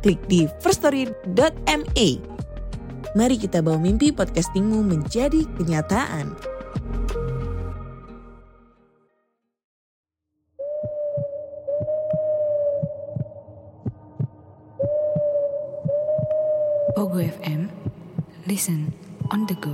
klik di firststory.me. Mari kita bawa mimpi podcastingmu menjadi kenyataan. Pogo FM, listen on the go.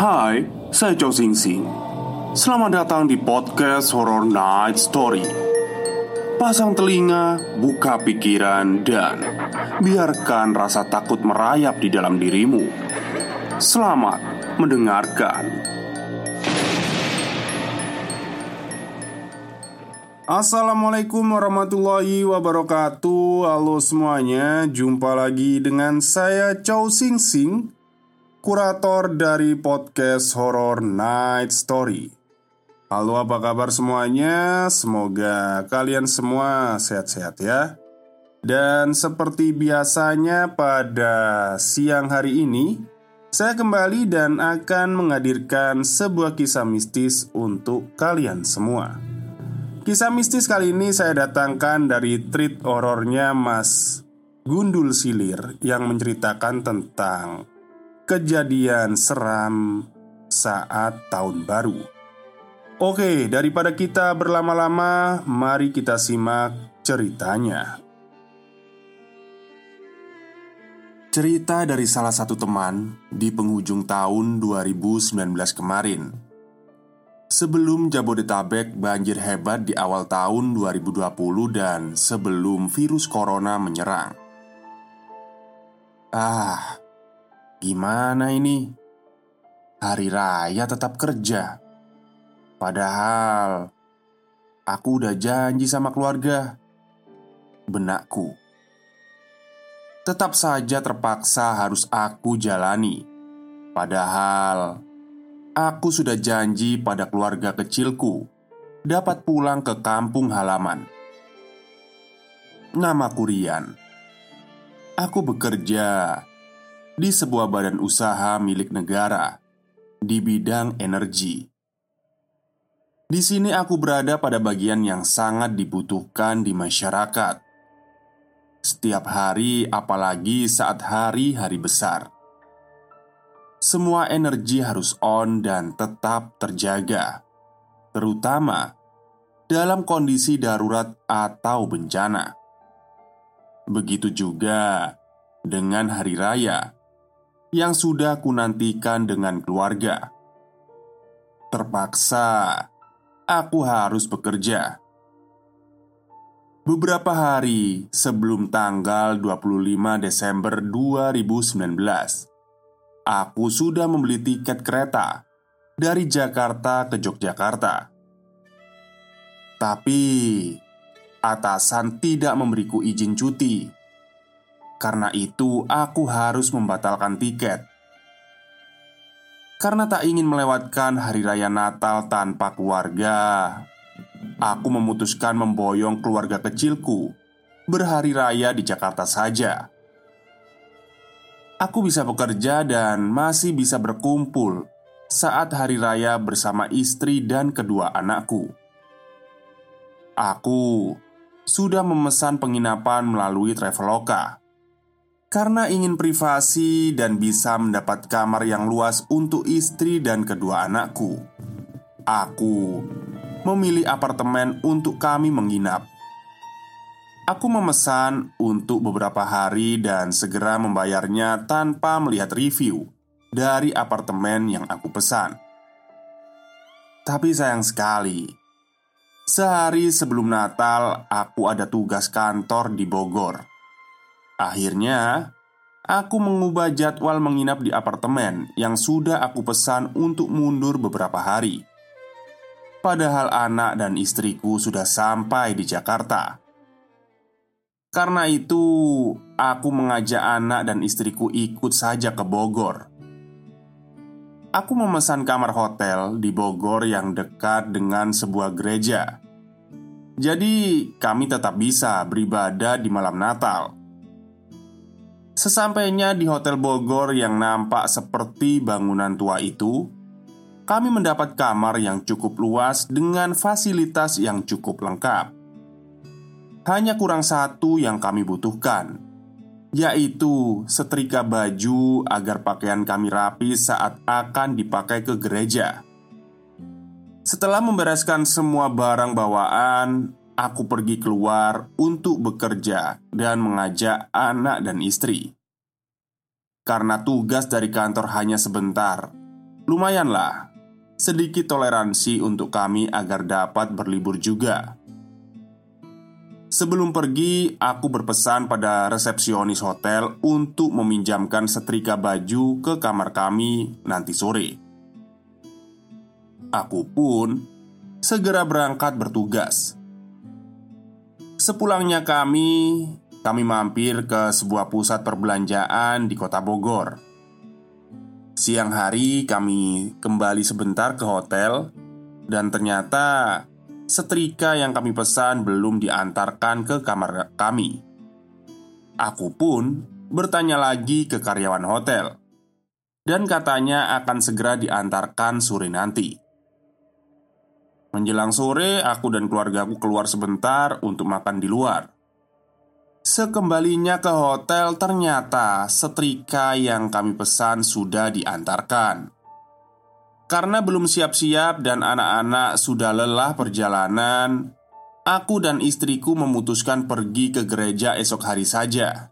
Hai, saya Chow Sing Sing. Selamat datang di podcast Horror Night Story. Pasang telinga, buka pikiran, dan biarkan rasa takut merayap di dalam dirimu. Selamat mendengarkan. Assalamualaikum warahmatullahi wabarakatuh Halo semuanya Jumpa lagi dengan saya Chow Sing Sing Kurator dari podcast Horror Night Story Halo apa kabar semuanya? Semoga kalian semua sehat-sehat ya. Dan seperti biasanya pada siang hari ini Saya kembali dan akan menghadirkan sebuah kisah mistis untuk kalian semua. Kisah mistis kali ini saya datangkan dari treat horornya Mas Gundul Silir yang menceritakan tentang kejadian seram saat tahun baru. Oke, daripada kita berlama-lama, mari kita simak ceritanya. Cerita dari salah satu teman di penghujung tahun 2019 kemarin Sebelum Jabodetabek banjir hebat di awal tahun 2020 dan sebelum virus corona menyerang. Ah, gimana ini? Hari raya tetap kerja. Padahal aku udah janji sama keluarga. Benakku. Tetap saja terpaksa harus aku jalani. Padahal Aku sudah janji pada keluarga kecilku dapat pulang ke kampung halaman. Nama Kurian. Aku bekerja di sebuah badan usaha milik negara di bidang energi. Di sini aku berada pada bagian yang sangat dibutuhkan di masyarakat. Setiap hari, apalagi saat hari-hari besar semua energi harus on dan tetap terjaga, terutama dalam kondisi darurat atau bencana. Begitu juga dengan hari raya yang sudah kunantikan dengan keluarga. Terpaksa aku harus bekerja. Beberapa hari sebelum tanggal 25 Desember 2019 aku sudah membeli tiket kereta dari Jakarta ke Yogyakarta. Tapi atasan tidak memberiku izin cuti. Karena itu, aku harus membatalkan tiket. Karena tak ingin melewatkan hari raya Natal tanpa keluarga, aku memutuskan memboyong keluarga kecilku berhari raya di Jakarta saja. Aku bisa bekerja dan masih bisa berkumpul saat hari raya bersama istri dan kedua anakku. Aku sudah memesan penginapan melalui Traveloka karena ingin privasi dan bisa mendapat kamar yang luas untuk istri dan kedua anakku. Aku memilih apartemen untuk kami menginap Aku memesan untuk beberapa hari dan segera membayarnya tanpa melihat review dari apartemen yang aku pesan. Tapi sayang sekali, sehari sebelum Natal aku ada tugas kantor di Bogor. Akhirnya, aku mengubah jadwal menginap di apartemen yang sudah aku pesan untuk mundur beberapa hari. Padahal anak dan istriku sudah sampai di Jakarta. Karena itu, aku mengajak anak dan istriku ikut saja ke Bogor. Aku memesan kamar hotel di Bogor yang dekat dengan sebuah gereja. Jadi, kami tetap bisa beribadah di malam Natal. Sesampainya di Hotel Bogor yang nampak seperti bangunan tua itu, kami mendapat kamar yang cukup luas dengan fasilitas yang cukup lengkap. Hanya kurang satu yang kami butuhkan, yaitu setrika baju agar pakaian kami rapi saat akan dipakai ke gereja. Setelah membereskan semua barang bawaan, aku pergi keluar untuk bekerja dan mengajak anak dan istri. Karena tugas dari kantor hanya sebentar, lumayanlah sedikit toleransi untuk kami agar dapat berlibur juga. Sebelum pergi, aku berpesan pada resepsionis hotel untuk meminjamkan setrika baju ke kamar kami nanti sore. Aku pun segera berangkat bertugas. Sepulangnya kami, kami mampir ke sebuah pusat perbelanjaan di kota Bogor. Siang hari kami kembali sebentar ke hotel dan ternyata setrika yang kami pesan belum diantarkan ke kamar kami. Aku pun bertanya lagi ke karyawan hotel, dan katanya akan segera diantarkan sore nanti. Menjelang sore, aku dan keluargaku keluar sebentar untuk makan di luar. Sekembalinya ke hotel, ternyata setrika yang kami pesan sudah diantarkan. Karena belum siap-siap dan anak-anak sudah lelah perjalanan, aku dan istriku memutuskan pergi ke gereja esok hari saja.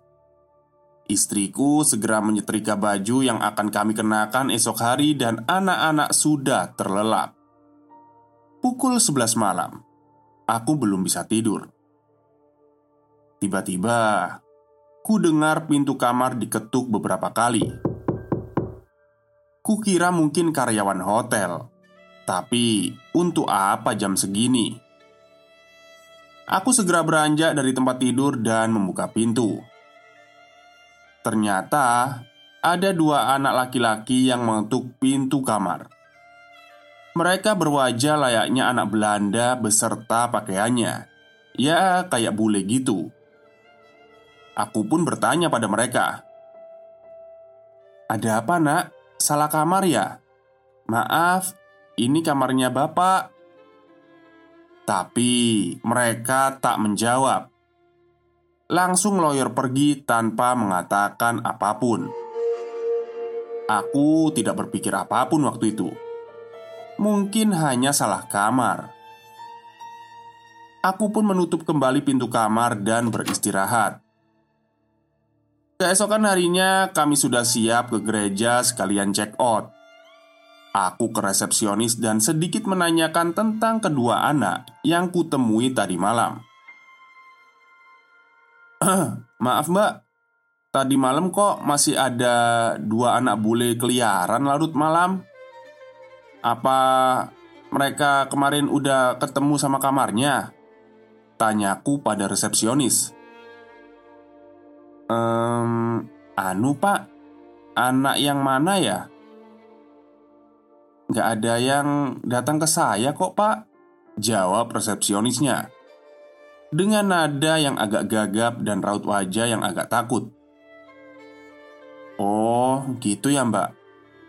Istriku segera menyetrika baju yang akan kami kenakan esok hari dan anak-anak sudah terlelap. Pukul 11 malam, aku belum bisa tidur. Tiba-tiba, ku dengar pintu kamar diketuk beberapa kali. Kukira mungkin karyawan hotel Tapi untuk apa jam segini? Aku segera beranjak dari tempat tidur dan membuka pintu Ternyata ada dua anak laki-laki yang mengetuk pintu kamar Mereka berwajah layaknya anak Belanda beserta pakaiannya. Ya kayak bule gitu. Aku pun bertanya pada mereka Ada apa nak? Salah kamar ya? Maaf, ini kamarnya bapak. Tapi mereka tak menjawab. Langsung lawyer pergi tanpa mengatakan apa pun. Aku tidak berpikir apa pun waktu itu Mungkin hanya salah kamar. Aku pun menutup kembali pintu kamar dan beristirahat. Keesokan harinya kami sudah siap ke gereja sekalian check out. Aku ke resepsionis dan sedikit menanyakan tentang kedua anak yang kutemui tadi malam. Maaf mbak. Tadi malam kok masih ada dua anak bule keliaran larut malam Apa mereka kemarin udah ketemu sama kamarnya? Tanyaku pada resepsionis. Ehm, anu pak. Anak yang mana ya? Gak ada yang datang ke saya kok pak Jawab resepsionisnya. Dengan nada yang agak gagap dan raut wajah yang agak takut. Oh gitu ya mbak.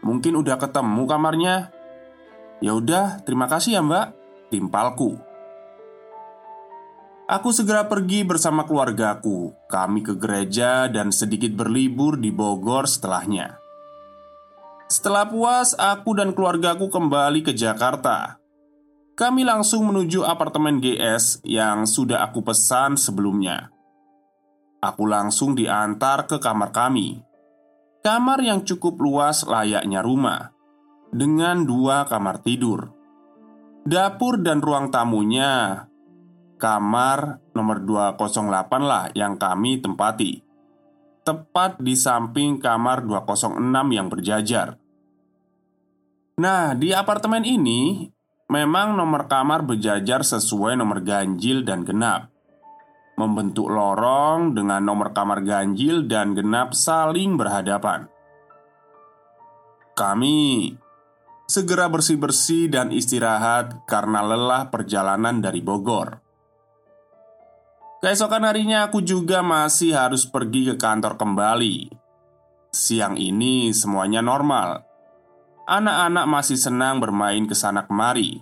Mungkin udah ketemu kamarnya Ya udah, terima kasih ya mbak Timpalku Aku segera pergi bersama keluargaku. Kami ke gereja dan sedikit berlibur di Bogor setelahnya. Setelah puas, aku dan keluargaku kembali ke Jakarta. Kami langsung menuju apartemen GS yang sudah aku pesan sebelumnya. Aku langsung diantar ke kamar kami. Kamar yang cukup luas layaknya rumah, dengan dua kamar tidur. Dapur dan ruang tamunya kamar nomor 208 lah yang kami tempati. Tepat di samping kamar 206 yang berjajar. Nah, di apartemen ini Memang nomor kamar berjajar sesuai nomor ganjil dan genap. Membentuk lorong dengan nomor kamar ganjil dan genap saling berhadapan. Kami segera bersih-bersih dan istirahat karena lelah perjalanan dari Bogor. Keesokan harinya aku juga masih harus pergi ke kantor kembali. Siang ini semuanya normal. Anak-anak masih senang bermain ke sana kemari.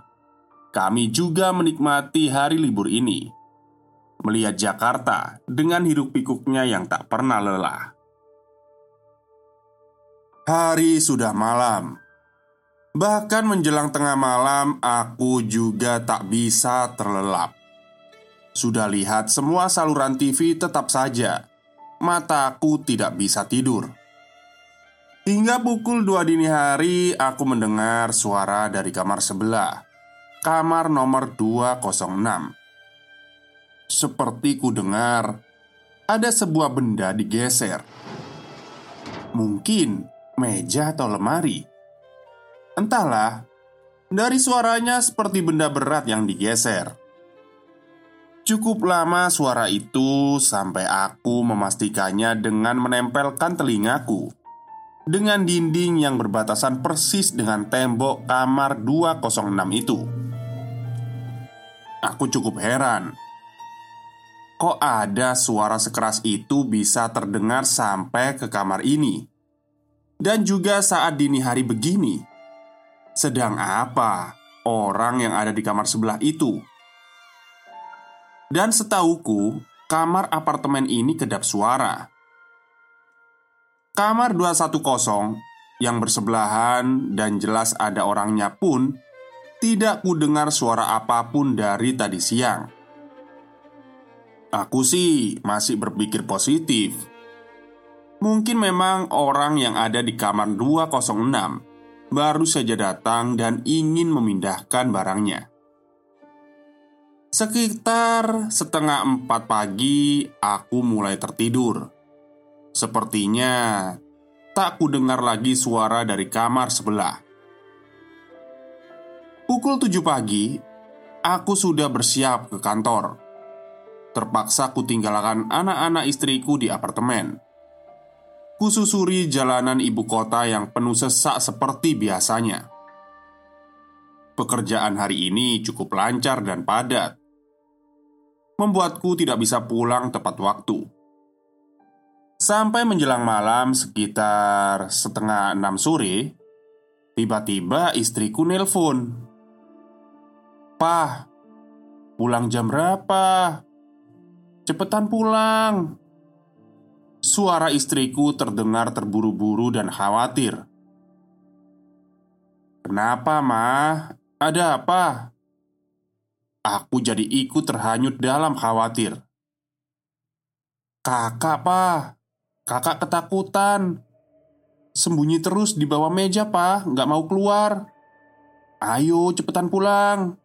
Kami juga menikmati hari libur ini, melihat Jakarta dengan hiruk-pikuknya yang tak pernah lelah. Hari sudah malam, bahkan menjelang tengah malam, aku juga tak bisa terlelap. Sudah lihat semua saluran TV, tetap saja. Mataku tidak bisa tidur. Hingga pukul 2 dini hari aku mendengar suara dari kamar sebelah. Kamar nomor 206 Seperti ku dengar Ada sebuah benda digeser. Mungkin meja atau lemari Entahlah Dari suaranya seperti benda berat yang digeser Cukup lama suara itu sampai aku memastikannya dengan menempelkan telingaku dengan dinding yang berbatasan persis dengan tembok kamar 206 itu. Aku cukup heran. Kok ada suara sekeras itu bisa terdengar sampai ke kamar ini? Dan juga saat dini hari begini. Sedang apa orang yang ada di kamar sebelah itu? Dan setauku, kamar apartemen ini kedap suara. Kamar 210 yang bersebelahan dan jelas ada orangnya pun tidak ku dengar suara apa pun dari tadi siang. Aku sih masih berpikir positif. Mungkin memang orang yang ada di kamar 206 baru saja datang dan ingin memindahkan barangnya. Sekitar setengah empat pagi, aku mulai tertidur. Sepertinya tak kudengar lagi suara dari kamar sebelah. Pukul tujuh pagi, aku sudah bersiap ke kantor. Terpaksa kutinggalkan anak-anak istriku di apartemen. Kususuri jalanan ibu kota yang penuh sesak seperti biasanya. Pekerjaan hari ini cukup lancar dan padat, membuatku tidak bisa pulang tepat waktu. Sampai menjelang malam sekitar setengah enam sore Tiba-tiba istriku nelpon Pah, pulang jam berapa? Cepetan pulang Suara istriku terdengar terburu-buru dan khawatir. Kenapa, mah? Ada apa? Aku jadi ikut terhanyut dalam khawatir. Kakak, Pak Kakak ketakutan. Sembunyi terus di bawah meja, Pak Nggak mau keluar. Ayo, cepetan pulang.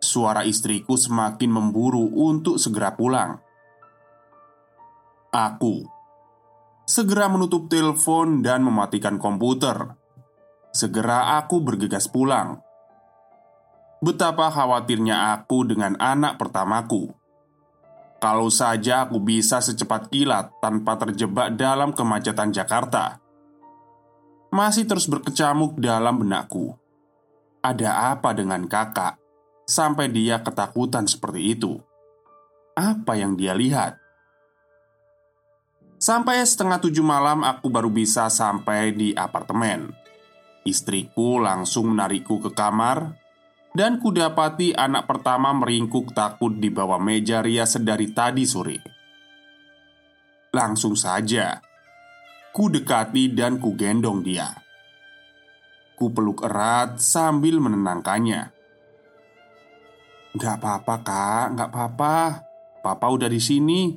Suara istriku semakin memburu untuk segera pulang Aku Segera menutup telepon dan mematikan komputer Segera aku bergegas pulang Betapa khawatirnya aku dengan anak pertamaku kalau saja aku bisa secepat kilat tanpa terjebak dalam kemacetan Jakarta, masih terus berkecamuk dalam benakku. Ada apa dengan kakak sampai dia ketakutan seperti itu? Apa yang dia lihat? Sampai setengah tujuh malam, aku baru bisa sampai di apartemen. Istriku langsung menarikku ke kamar dan kudapati anak pertama meringkuk takut di bawah meja rias sedari tadi sore. Langsung saja, ku dekati dan ku gendong dia. Ku peluk erat sambil menenangkannya. Gak apa-apa kak, gak apa-apa Papa udah di sini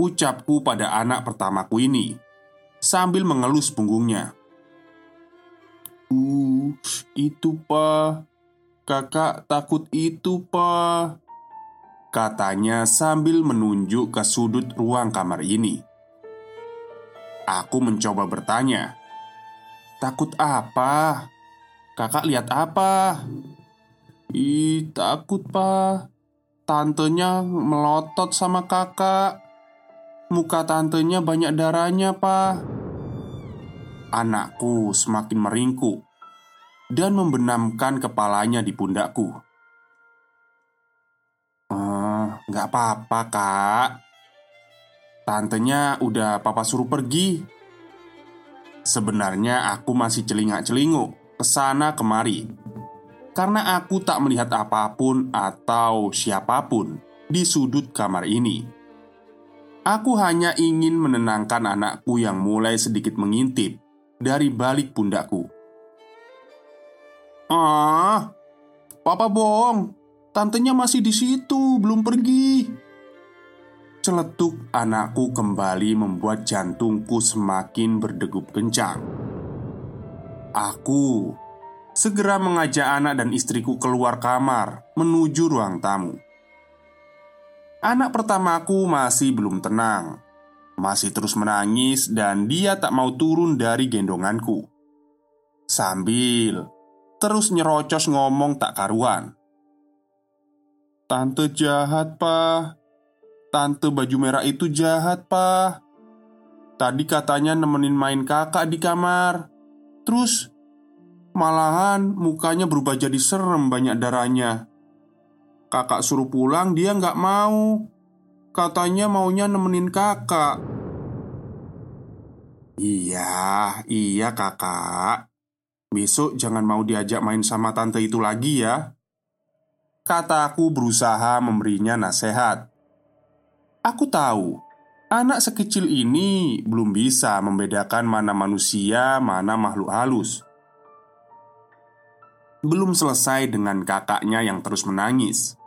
Ucapku pada anak pertamaku ini Sambil mengelus punggungnya Uh, itu pak Kakak takut itu, Pak. Katanya sambil menunjuk ke sudut ruang kamar ini. Aku mencoba bertanya, "Takut apa?" Kakak lihat apa? Ih, takut, Pak. Tantenya melotot sama kakak. Muka tantenya banyak darahnya, Pak. Anakku semakin meringkuk dan membenamkan kepalanya di pundakku. Eh, nggak apa-apa, Kak. Tantenya udah papa suruh pergi. Sebenarnya aku masih celingak-celinguk ke sana kemari karena aku tak melihat apa pun atau siapa pun di sudut kamar ini. Aku hanya ingin menenangkan anakku yang mulai sedikit mengintip dari balik pundakku. Ah, papa bohong. Tantenya masih di situ, belum pergi. Celetuk anakku kembali membuat jantungku semakin berdegup kencang. Aku segera mengajak anak dan istriku keluar kamar menuju ruang tamu. Anak pertamaku masih belum tenang, masih terus menangis, dan dia tak mau turun dari gendonganku. Sambil terus nyerocos ngomong tak karuan, "Tante jahat, Pak. Tante baju merah itu jahat, Pak. Tadi katanya nemenin main kakak di kamar, terus Malahan mukanya berubah jadi serem banyak darahnya Kakak suruh pulang dia nggak mau. Katanya maunya nemenin kakak. Iya, iya kakak. Besok jangan mau diajak main sama tante itu lagi ya. Kataku berusaha memberinya nasihat. Aku tahu Anak sekecil ini belum bisa membedakan mana manusia, mana makhluk halus. Belum selesai dengan kakaknya yang terus menangis.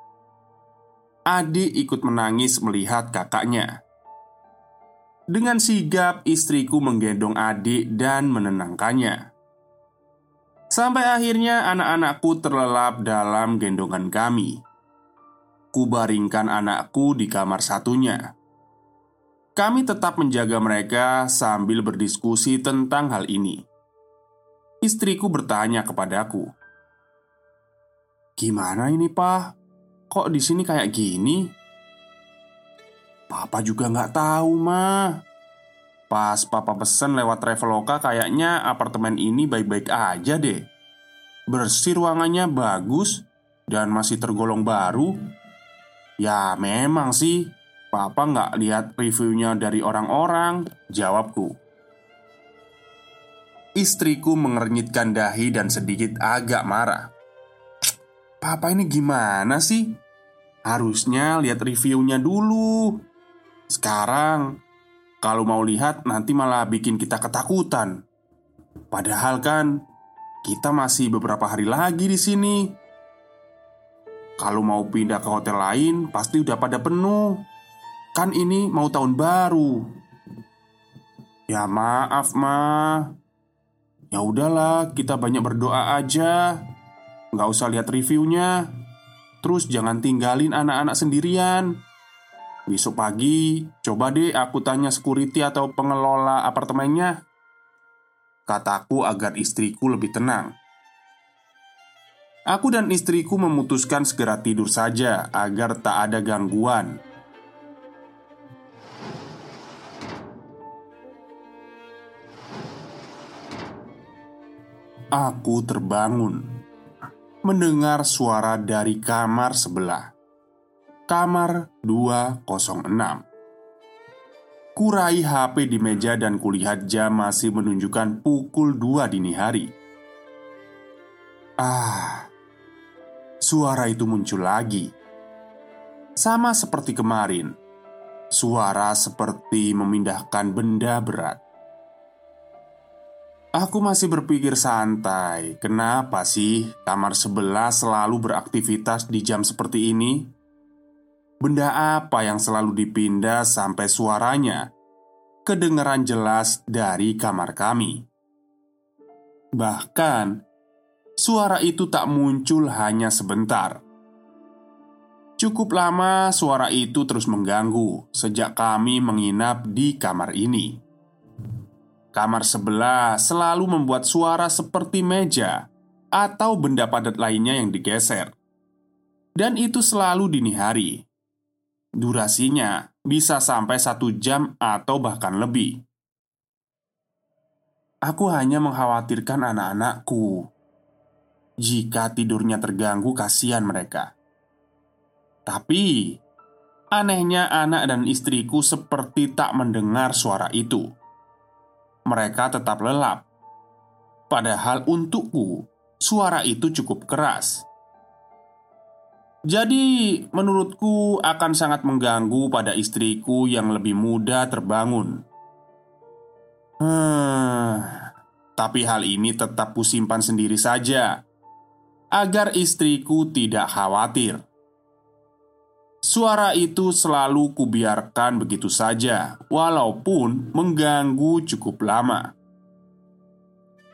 Adik ikut menangis melihat kakaknya. Dengan sigap, istriku menggendong adik dan menenangkannya. Sampai akhirnya anak-anakku terlelap dalam gendongan kami. Kubaringkan anakku di kamar satunya. Kami tetap menjaga mereka sambil berdiskusi tentang hal ini. Istriku bertanya kepadaku, Gimana ini, Pak? Kok di sini kayak gini? Papa juga nggak tahu, mah. Pas papa pesen lewat Traveloka kayaknya apartemen ini baik-baik aja deh Bersih ruangannya bagus Dan masih tergolong baru Ya memang sih Papa nggak lihat reviewnya dari orang-orang Jawabku Istriku mengernyitkan dahi dan sedikit agak marah Papa ini gimana sih? Harusnya lihat reviewnya dulu. Sekarang, kalau mau lihat nanti malah bikin kita ketakutan. Padahal kan kita masih beberapa hari lagi di sini. Kalau mau pindah ke hotel lain, pasti udah pada penuh. Kan ini mau tahun baru. Ya maaf, Ma. Ya udahlah, kita banyak berdoa aja. Nggak usah lihat reviewnya Terus jangan tinggalin anak-anak sendirian. Besok pagi, coba deh aku tanya security atau pengelola apartemennya. Kataku agar istriku lebih tenang. Aku dan istriku memutuskan segera tidur saja agar tak ada gangguan. Aku terbangun mendengar suara dari kamar sebelah. Kamar 206. Kurai HP di meja dan kulihat jam masih menunjukkan pukul 2 dini hari. Ah, suara itu muncul lagi. Sama seperti kemarin, suara seperti memindahkan benda berat. Aku masih berpikir santai, kenapa sih kamar sebelah selalu beraktivitas di jam seperti ini? Benda apa yang selalu dipindah sampai suaranya kedengaran jelas dari kamar kami? Bahkan, suara itu tak muncul hanya sebentar. Cukup lama suara itu terus mengganggu sejak kami menginap di kamar ini. Kamar sebelah selalu membuat suara seperti meja atau benda padat lainnya yang digeser. Dan itu selalu dini hari. Durasinya bisa sampai satu jam atau bahkan lebih. Aku hanya mengkhawatirkan anak-anakku. Jika tidurnya terganggu, kasihan mereka. Tapi, anehnya anak dan istriku seperti tak mendengar suara itu. Mereka tetap lelap. Padahal untukku, suara itu cukup keras. Jadi, menurutku akan sangat mengganggu pada istriku yang lebih muda terbangun. Hmm, tapi hal ini tetap kusimpan sendiri saja agar istriku tidak khawatir. Suara itu selalu kubiarkan begitu saja, walaupun mengganggu cukup lama.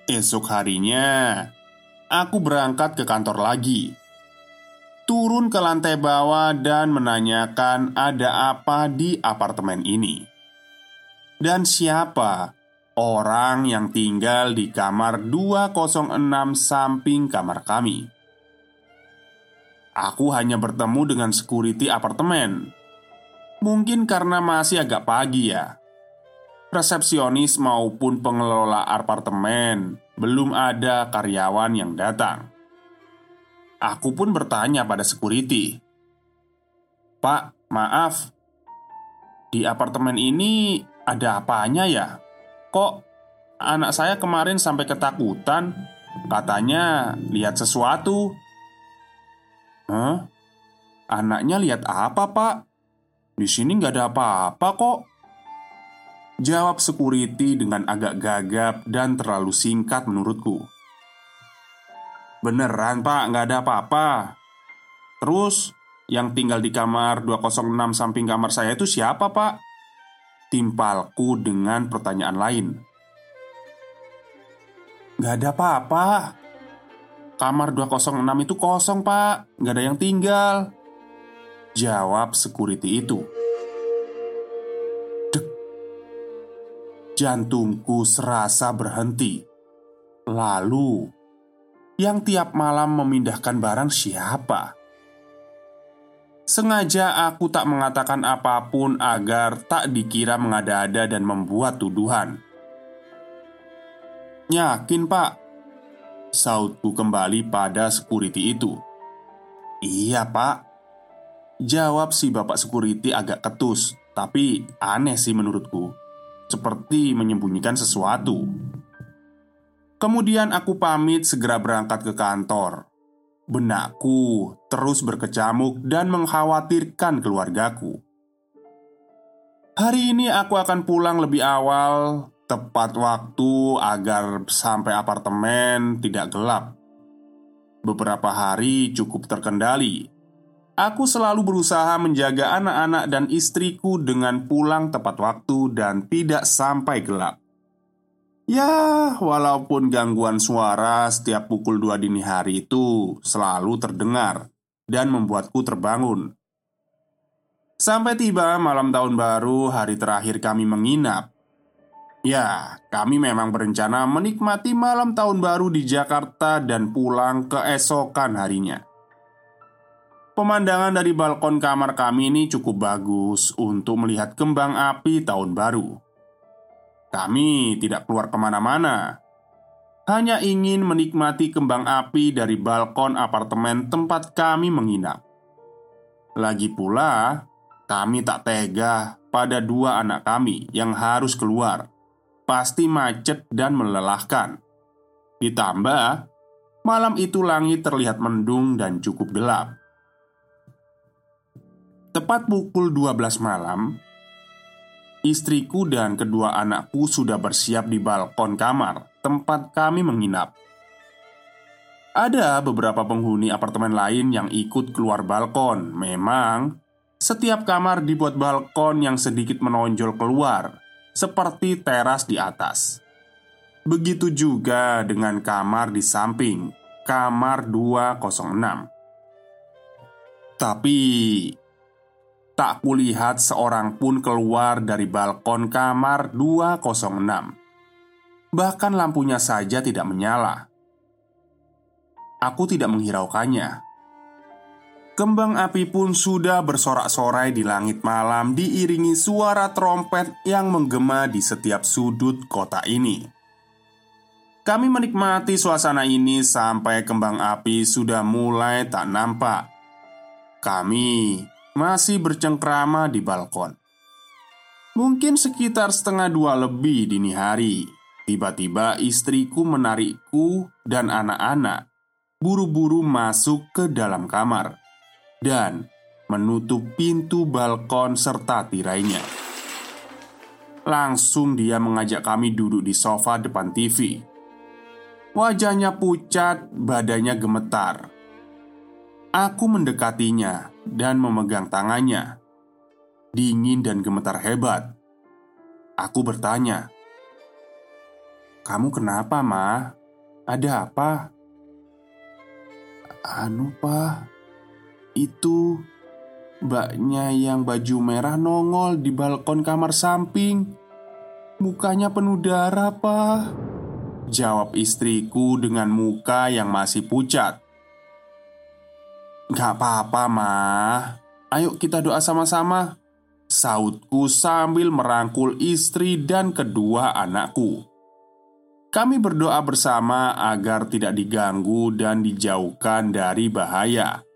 Esok harinya, aku berangkat ke kantor lagi turun ke lantai bawah dan menanyakan ada apa di apartemen ini. Dan siapa orang yang tinggal di kamar 206 samping kamar kami. Aku hanya bertemu dengan security apartemen. Mungkin karena masih agak pagi ya. Resepsionis maupun pengelola apartemen belum ada karyawan yang datang. Aku pun bertanya pada security, "Pak, maaf, di apartemen ini ada apanya ya? Kok anak saya kemarin sampai ketakutan? Katanya lihat sesuatu." "Hah? Anaknya lihat apa, Pak? Di sini nggak ada apa-apa kok." Jawab security dengan agak gagap dan terlalu singkat menurutku. Beneran pak, nggak ada apa-apa Terus, yang tinggal di kamar 206 samping kamar saya itu siapa pak? Timpalku dengan pertanyaan lain Gak ada apa-apa Kamar 206 itu kosong pak Gak ada yang tinggal Jawab security itu Dek Jantungku serasa berhenti Lalu yang tiap malam memindahkan barang siapa? Sengaja aku tak mengatakan apa pun agar tak dikira mengada-ada dan membuat tuduhan. Yakin, Pak? Sautku kembali pada security itu. Iya, Pak. Jawab si bapak security agak ketus, tapi aneh sih menurutku. Seperti menyembunyikan sesuatu. Kemudian aku pamit segera berangkat ke kantor. Benakku terus berkecamuk dan mengkhawatirkan keluargaku. Hari ini aku akan pulang lebih awal, tepat waktu agar sampai apartemen tidak gelap. Beberapa hari cukup terkendali. Aku selalu berusaha menjaga anak-anak dan istriku dengan pulang tepat waktu dan tidak sampai gelap. Ya, walaupun gangguan suara setiap pukul dua dini hari itu selalu terdengar dan membuatku terbangun. Sampai tiba malam tahun baru, hari terakhir kami menginap. Ya, kami memang berencana menikmati malam tahun baru di Jakarta dan pulang keesokan harinya. Pemandangan dari balkon kamar kami ini cukup bagus untuk melihat kembang api tahun baru. Kami tidak keluar ke mana-mana Hanya ingin menikmati kembang api dari balkon apartemen tempat kami menginap Lagi pula, kami tak tega pada dua anak kami yang harus keluar Pasti macet dan melelahkan Ditambah, malam itu langit terlihat mendung dan cukup gelap Tepat pukul 12 malam, Istriku dan kedua anakku sudah bersiap di balkon kamar tempat kami menginap. Ada beberapa penghuni apartemen lain yang ikut keluar balkon. Memang, setiap kamar dibuat balkon yang sedikit menonjol keluar, seperti teras di atas. Begitu juga dengan kamar di samping, kamar 206. Tapi Tak kulihat seorang pun keluar dari balkon kamar 206 Bahkan lampunya saja tidak menyala aku tidak menghiraukannya. Kembang api pun sudah bersorak-sorai di langit malam, diiringi suara trompet yang menggema di setiap sudut kota ini. Kami menikmati suasana ini sampai kembang api sudah mulai tak nampak. Kami masih bercengkrama di balkon. Mungkin sekitar setengah dua lebih dini hari, tiba-tiba istriku menarikku dan anak-anak buru-buru masuk ke dalam kamar dan menutup pintu balkon serta tirainya. Langsung dia mengajak kami duduk di sofa depan TV. Wajahnya pucat, badannya gemetar. Aku mendekatinya dan memegang tangannya. Dingin dan gemetar hebat. Aku bertanya, "Kamu kenapa, Ma? Ada apa?" "Anu, Pak, itu Mbaknya yang baju merah nongol di balkon kamar samping. Mukanya penuh darah, Pak. Jawab istriku dengan muka yang masih pucat. Gak apa-apa, mah Ayo kita doa sama-sama. Sautku sambil merangkul istri dan kedua anakku. Kami berdoa bersama agar tidak diganggu dan dijauhkan dari bahaya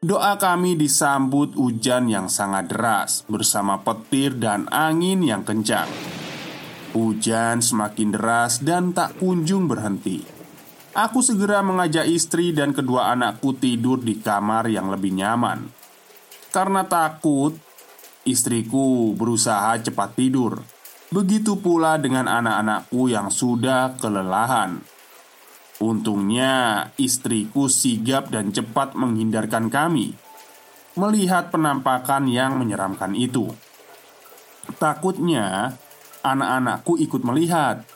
Doa kami disambut hujan yang sangat deras bersama petir dan angin yang kencang. Hujan semakin deras dan tak kunjung berhenti. Aku segera mengajak istri dan kedua anakku tidur di kamar yang lebih nyaman. Karena takut, istriku berusaha cepat tidur. Begitu pula dengan anak-anakku yang sudah kelelahan. Untungnya, istriku sigap dan cepat menghindarkan kami melihat penampakan yang menyeramkan itu. Takutnya, anak-anakku ikut melihat.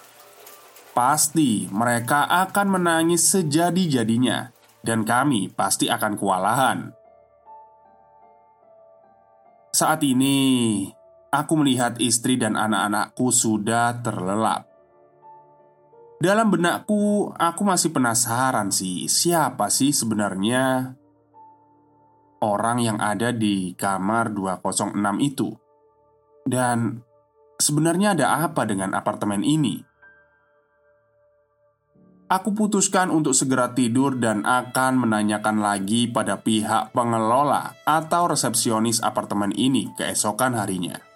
Pasti mereka akan menangis sejadi-jadinya, dan kami pasti akan kewalahan. Saat ini, aku melihat istri dan anak-anakku sudah terlelap. Dalam benakku, aku masih penasaran sih, siapa sih sebenarnya orang yang ada di kamar 206 itu? Dan sebenarnya ada apa dengan apartemen ini? Aku putuskan untuk segera tidur dan akan menanyakan lagi pada pihak pengelola atau resepsionis apartemen ini keesokan harinya.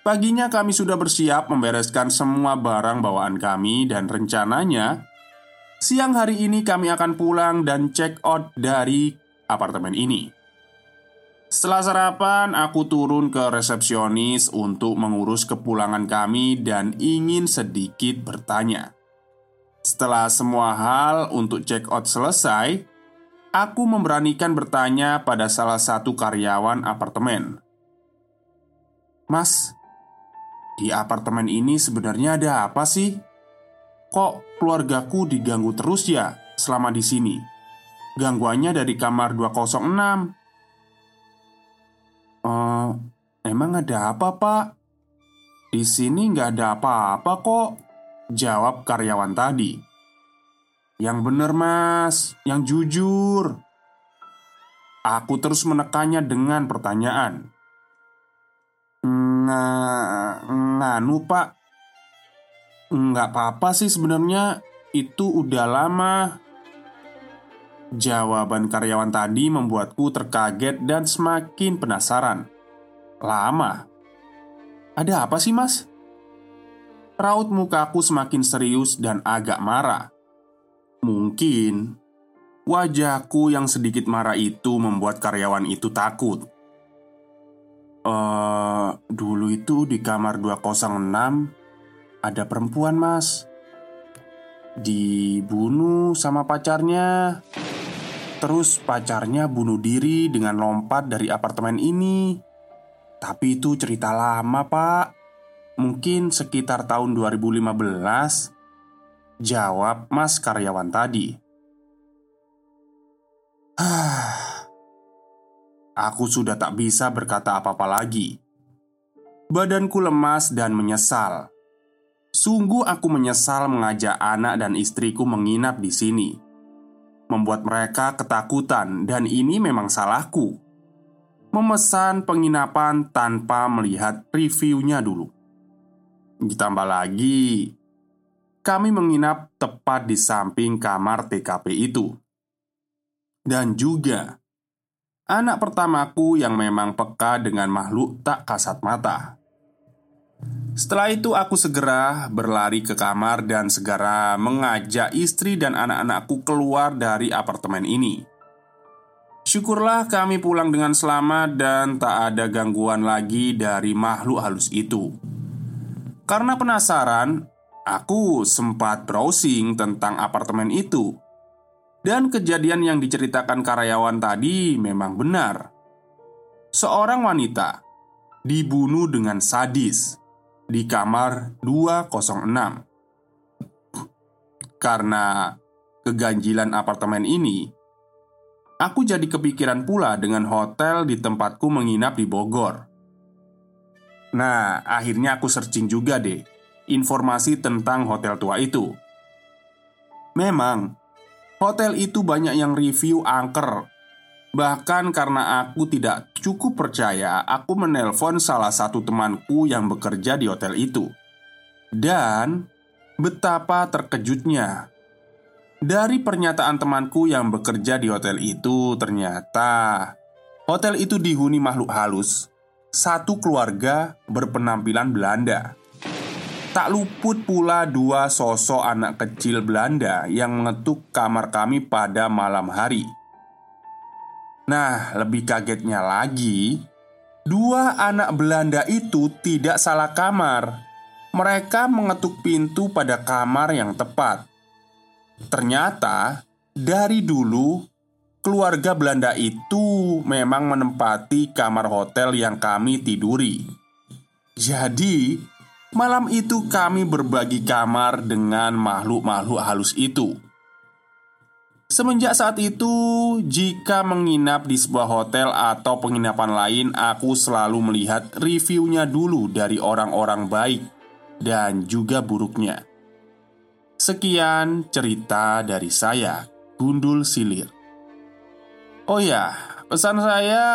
Paginya kami sudah bersiap membereskan semua barang bawaan kami dan rencananya Siang hari ini kami akan pulang dan check out dari apartemen ini. Setelah sarapan, aku turun ke resepsionis untuk mengurus kepulangan kami dan ingin sedikit bertanya. Setelah semua hal untuk check out selesai Aku memberanikan bertanya pada salah satu karyawan apartemen. Mas, di apartemen ini sebenarnya ada apa sih? Kok keluargaku diganggu terus ya selama di sini? Gangguannya dari kamar 206 uh, Emang ada apa pak? Di sini nggak ada apa-apa kok Jawab karyawan tadi Yang bener mas, yang jujur Aku terus menekannya dengan pertanyaan Nah, nganu pak. Nggak apa-apa sih sebenarnya. Itu udah lama. Jawaban karyawan tadi membuatku terkaget dan semakin penasaran. Lama? Ada apa sih mas? Raut mukaku semakin serius dan agak marah. Mungkin Wajahku yang sedikit marah itu membuat karyawan itu takut Uh, dulu itu di kamar 206 Ada perempuan mas. Dibunuh sama pacarnya. Terus pacarnya bunuh diri dengan lompat dari apartemen ini. Tapi itu cerita lama pak. Mungkin sekitar tahun 2015 Jawab mas karyawan tadi Aku sudah tak bisa berkata apa-apa lagi. Badanku lemas dan menyesal. Sungguh aku menyesal mengajak anak dan istriku menginap di sini Membuat mereka ketakutan dan ini memang salahku Memesan penginapan tanpa melihat reviewnya dulu Ditambah lagi Kami menginap tepat di samping kamar TKP itu Dan juga Anak pertamaku yang memang peka dengan makhluk tak kasat mata. Setelah itu aku segera berlari ke kamar dan segera mengajak istri dan anak-anakku keluar dari apartemen ini. Syukurlah kami pulang dengan selamat dan tak ada gangguan lagi dari makhluk halus itu. Karena penasaran, aku sempat browsing tentang apartemen itu Dan kejadian yang diceritakan karyawan tadi memang benar. Seorang wanita dibunuh dengan sadis di kamar 206 Karena keganjilan apartemen ini Aku jadi kepikiran pula dengan hotel di tempatku menginap di Bogor. Nah, akhirnya aku searching juga deh Informasi tentang hotel tua itu. Memang, hotel itu banyak yang review angker Bahkan karena aku tidak cukup percaya, aku menelpon salah satu temanku yang bekerja di hotel itu. Dan betapa terkejutnya dari pernyataan temanku yang bekerja di hotel itu, ternyata hotel itu dihuni makhluk halus. Satu keluarga berpenampilan Belanda. Tak luput pula dua sosok anak kecil Belanda yang mengetuk kamar kami pada malam hari. Nah, lebih kagetnya lagi, dua anak Belanda itu tidak salah kamar. Mereka mengetuk pintu pada kamar yang tepat. Ternyata, dari dulu keluarga Belanda itu memang menempati kamar hotel yang kami tiduri. Jadi, malam itu kami berbagi kamar dengan makhluk-makhluk halus itu. Semenjak saat itu, jika menginap di sebuah hotel atau penginapan lain, aku selalu melihat reviewnya dulu dari orang-orang baik dan juga buruknya. Sekian cerita dari saya, Gundul Silir. Oh ya, pesan saya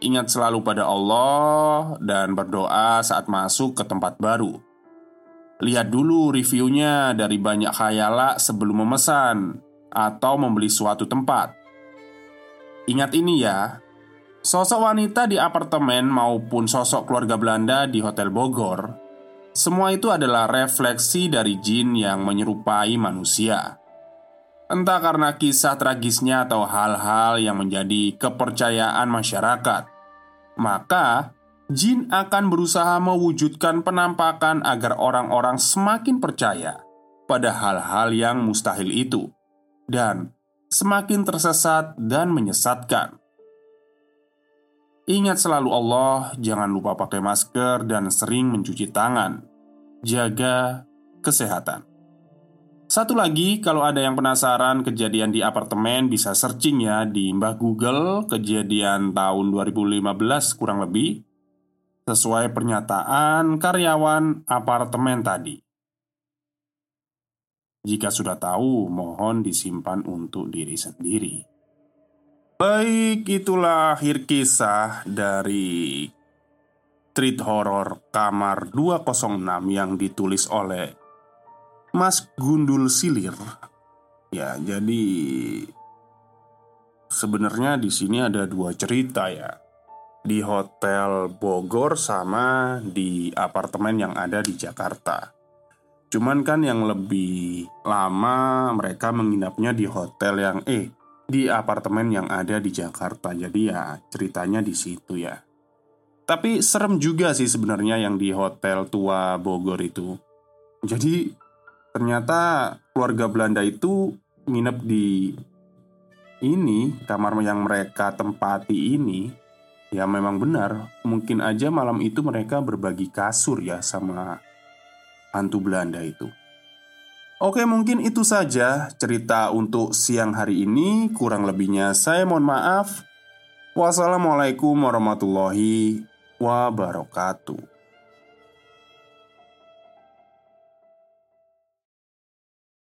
ingat selalu pada Allah dan berdoa saat masuk ke tempat baru. Lihat dulu reviewnya dari banyak khayalak sebelum memesan atau membeli suatu tempat. Ingat ini ya, sosok wanita di apartemen maupun sosok keluarga Belanda di Hotel Bogor, semua itu adalah refleksi dari jin yang menyerupai manusia. Entah karena kisah tragisnya atau hal-hal yang menjadi kepercayaan masyarakat, maka jin akan berusaha mewujudkan penampakan agar orang-orang semakin percaya pada hal-hal yang mustahil itu dan semakin tersesat dan menyesatkan. Ingat selalu Allah, jangan lupa pakai masker dan sering mencuci tangan. Jaga kesehatan. Satu lagi, kalau ada yang penasaran kejadian di apartemen bisa searching ya di Mbah Google kejadian tahun 2015 kurang lebih sesuai pernyataan karyawan apartemen tadi. Jika sudah tahu, mohon disimpan untuk diri sendiri. Baik, itulah akhir kisah dari Treat Horror Kamar 206 yang ditulis oleh Mas Gundul Silir. Ya, jadi sebenarnya di sini ada dua cerita ya. Di Hotel Bogor sama di apartemen yang ada di Jakarta. Cuman kan yang lebih lama mereka menginapnya di hotel yang eh di apartemen yang ada di Jakarta. Jadi ya ceritanya di situ ya. Tapi serem juga sih sebenarnya yang di hotel tua Bogor itu. Jadi ternyata keluarga Belanda itu nginep di ini kamar yang mereka tempati ini ya memang benar mungkin aja malam itu mereka berbagi kasur ya sama hantu Belanda itu. Oke, mungkin itu saja cerita untuk siang hari ini. Kurang lebihnya, saya mohon maaf. Wassalamualaikum warahmatullahi wabarakatuh.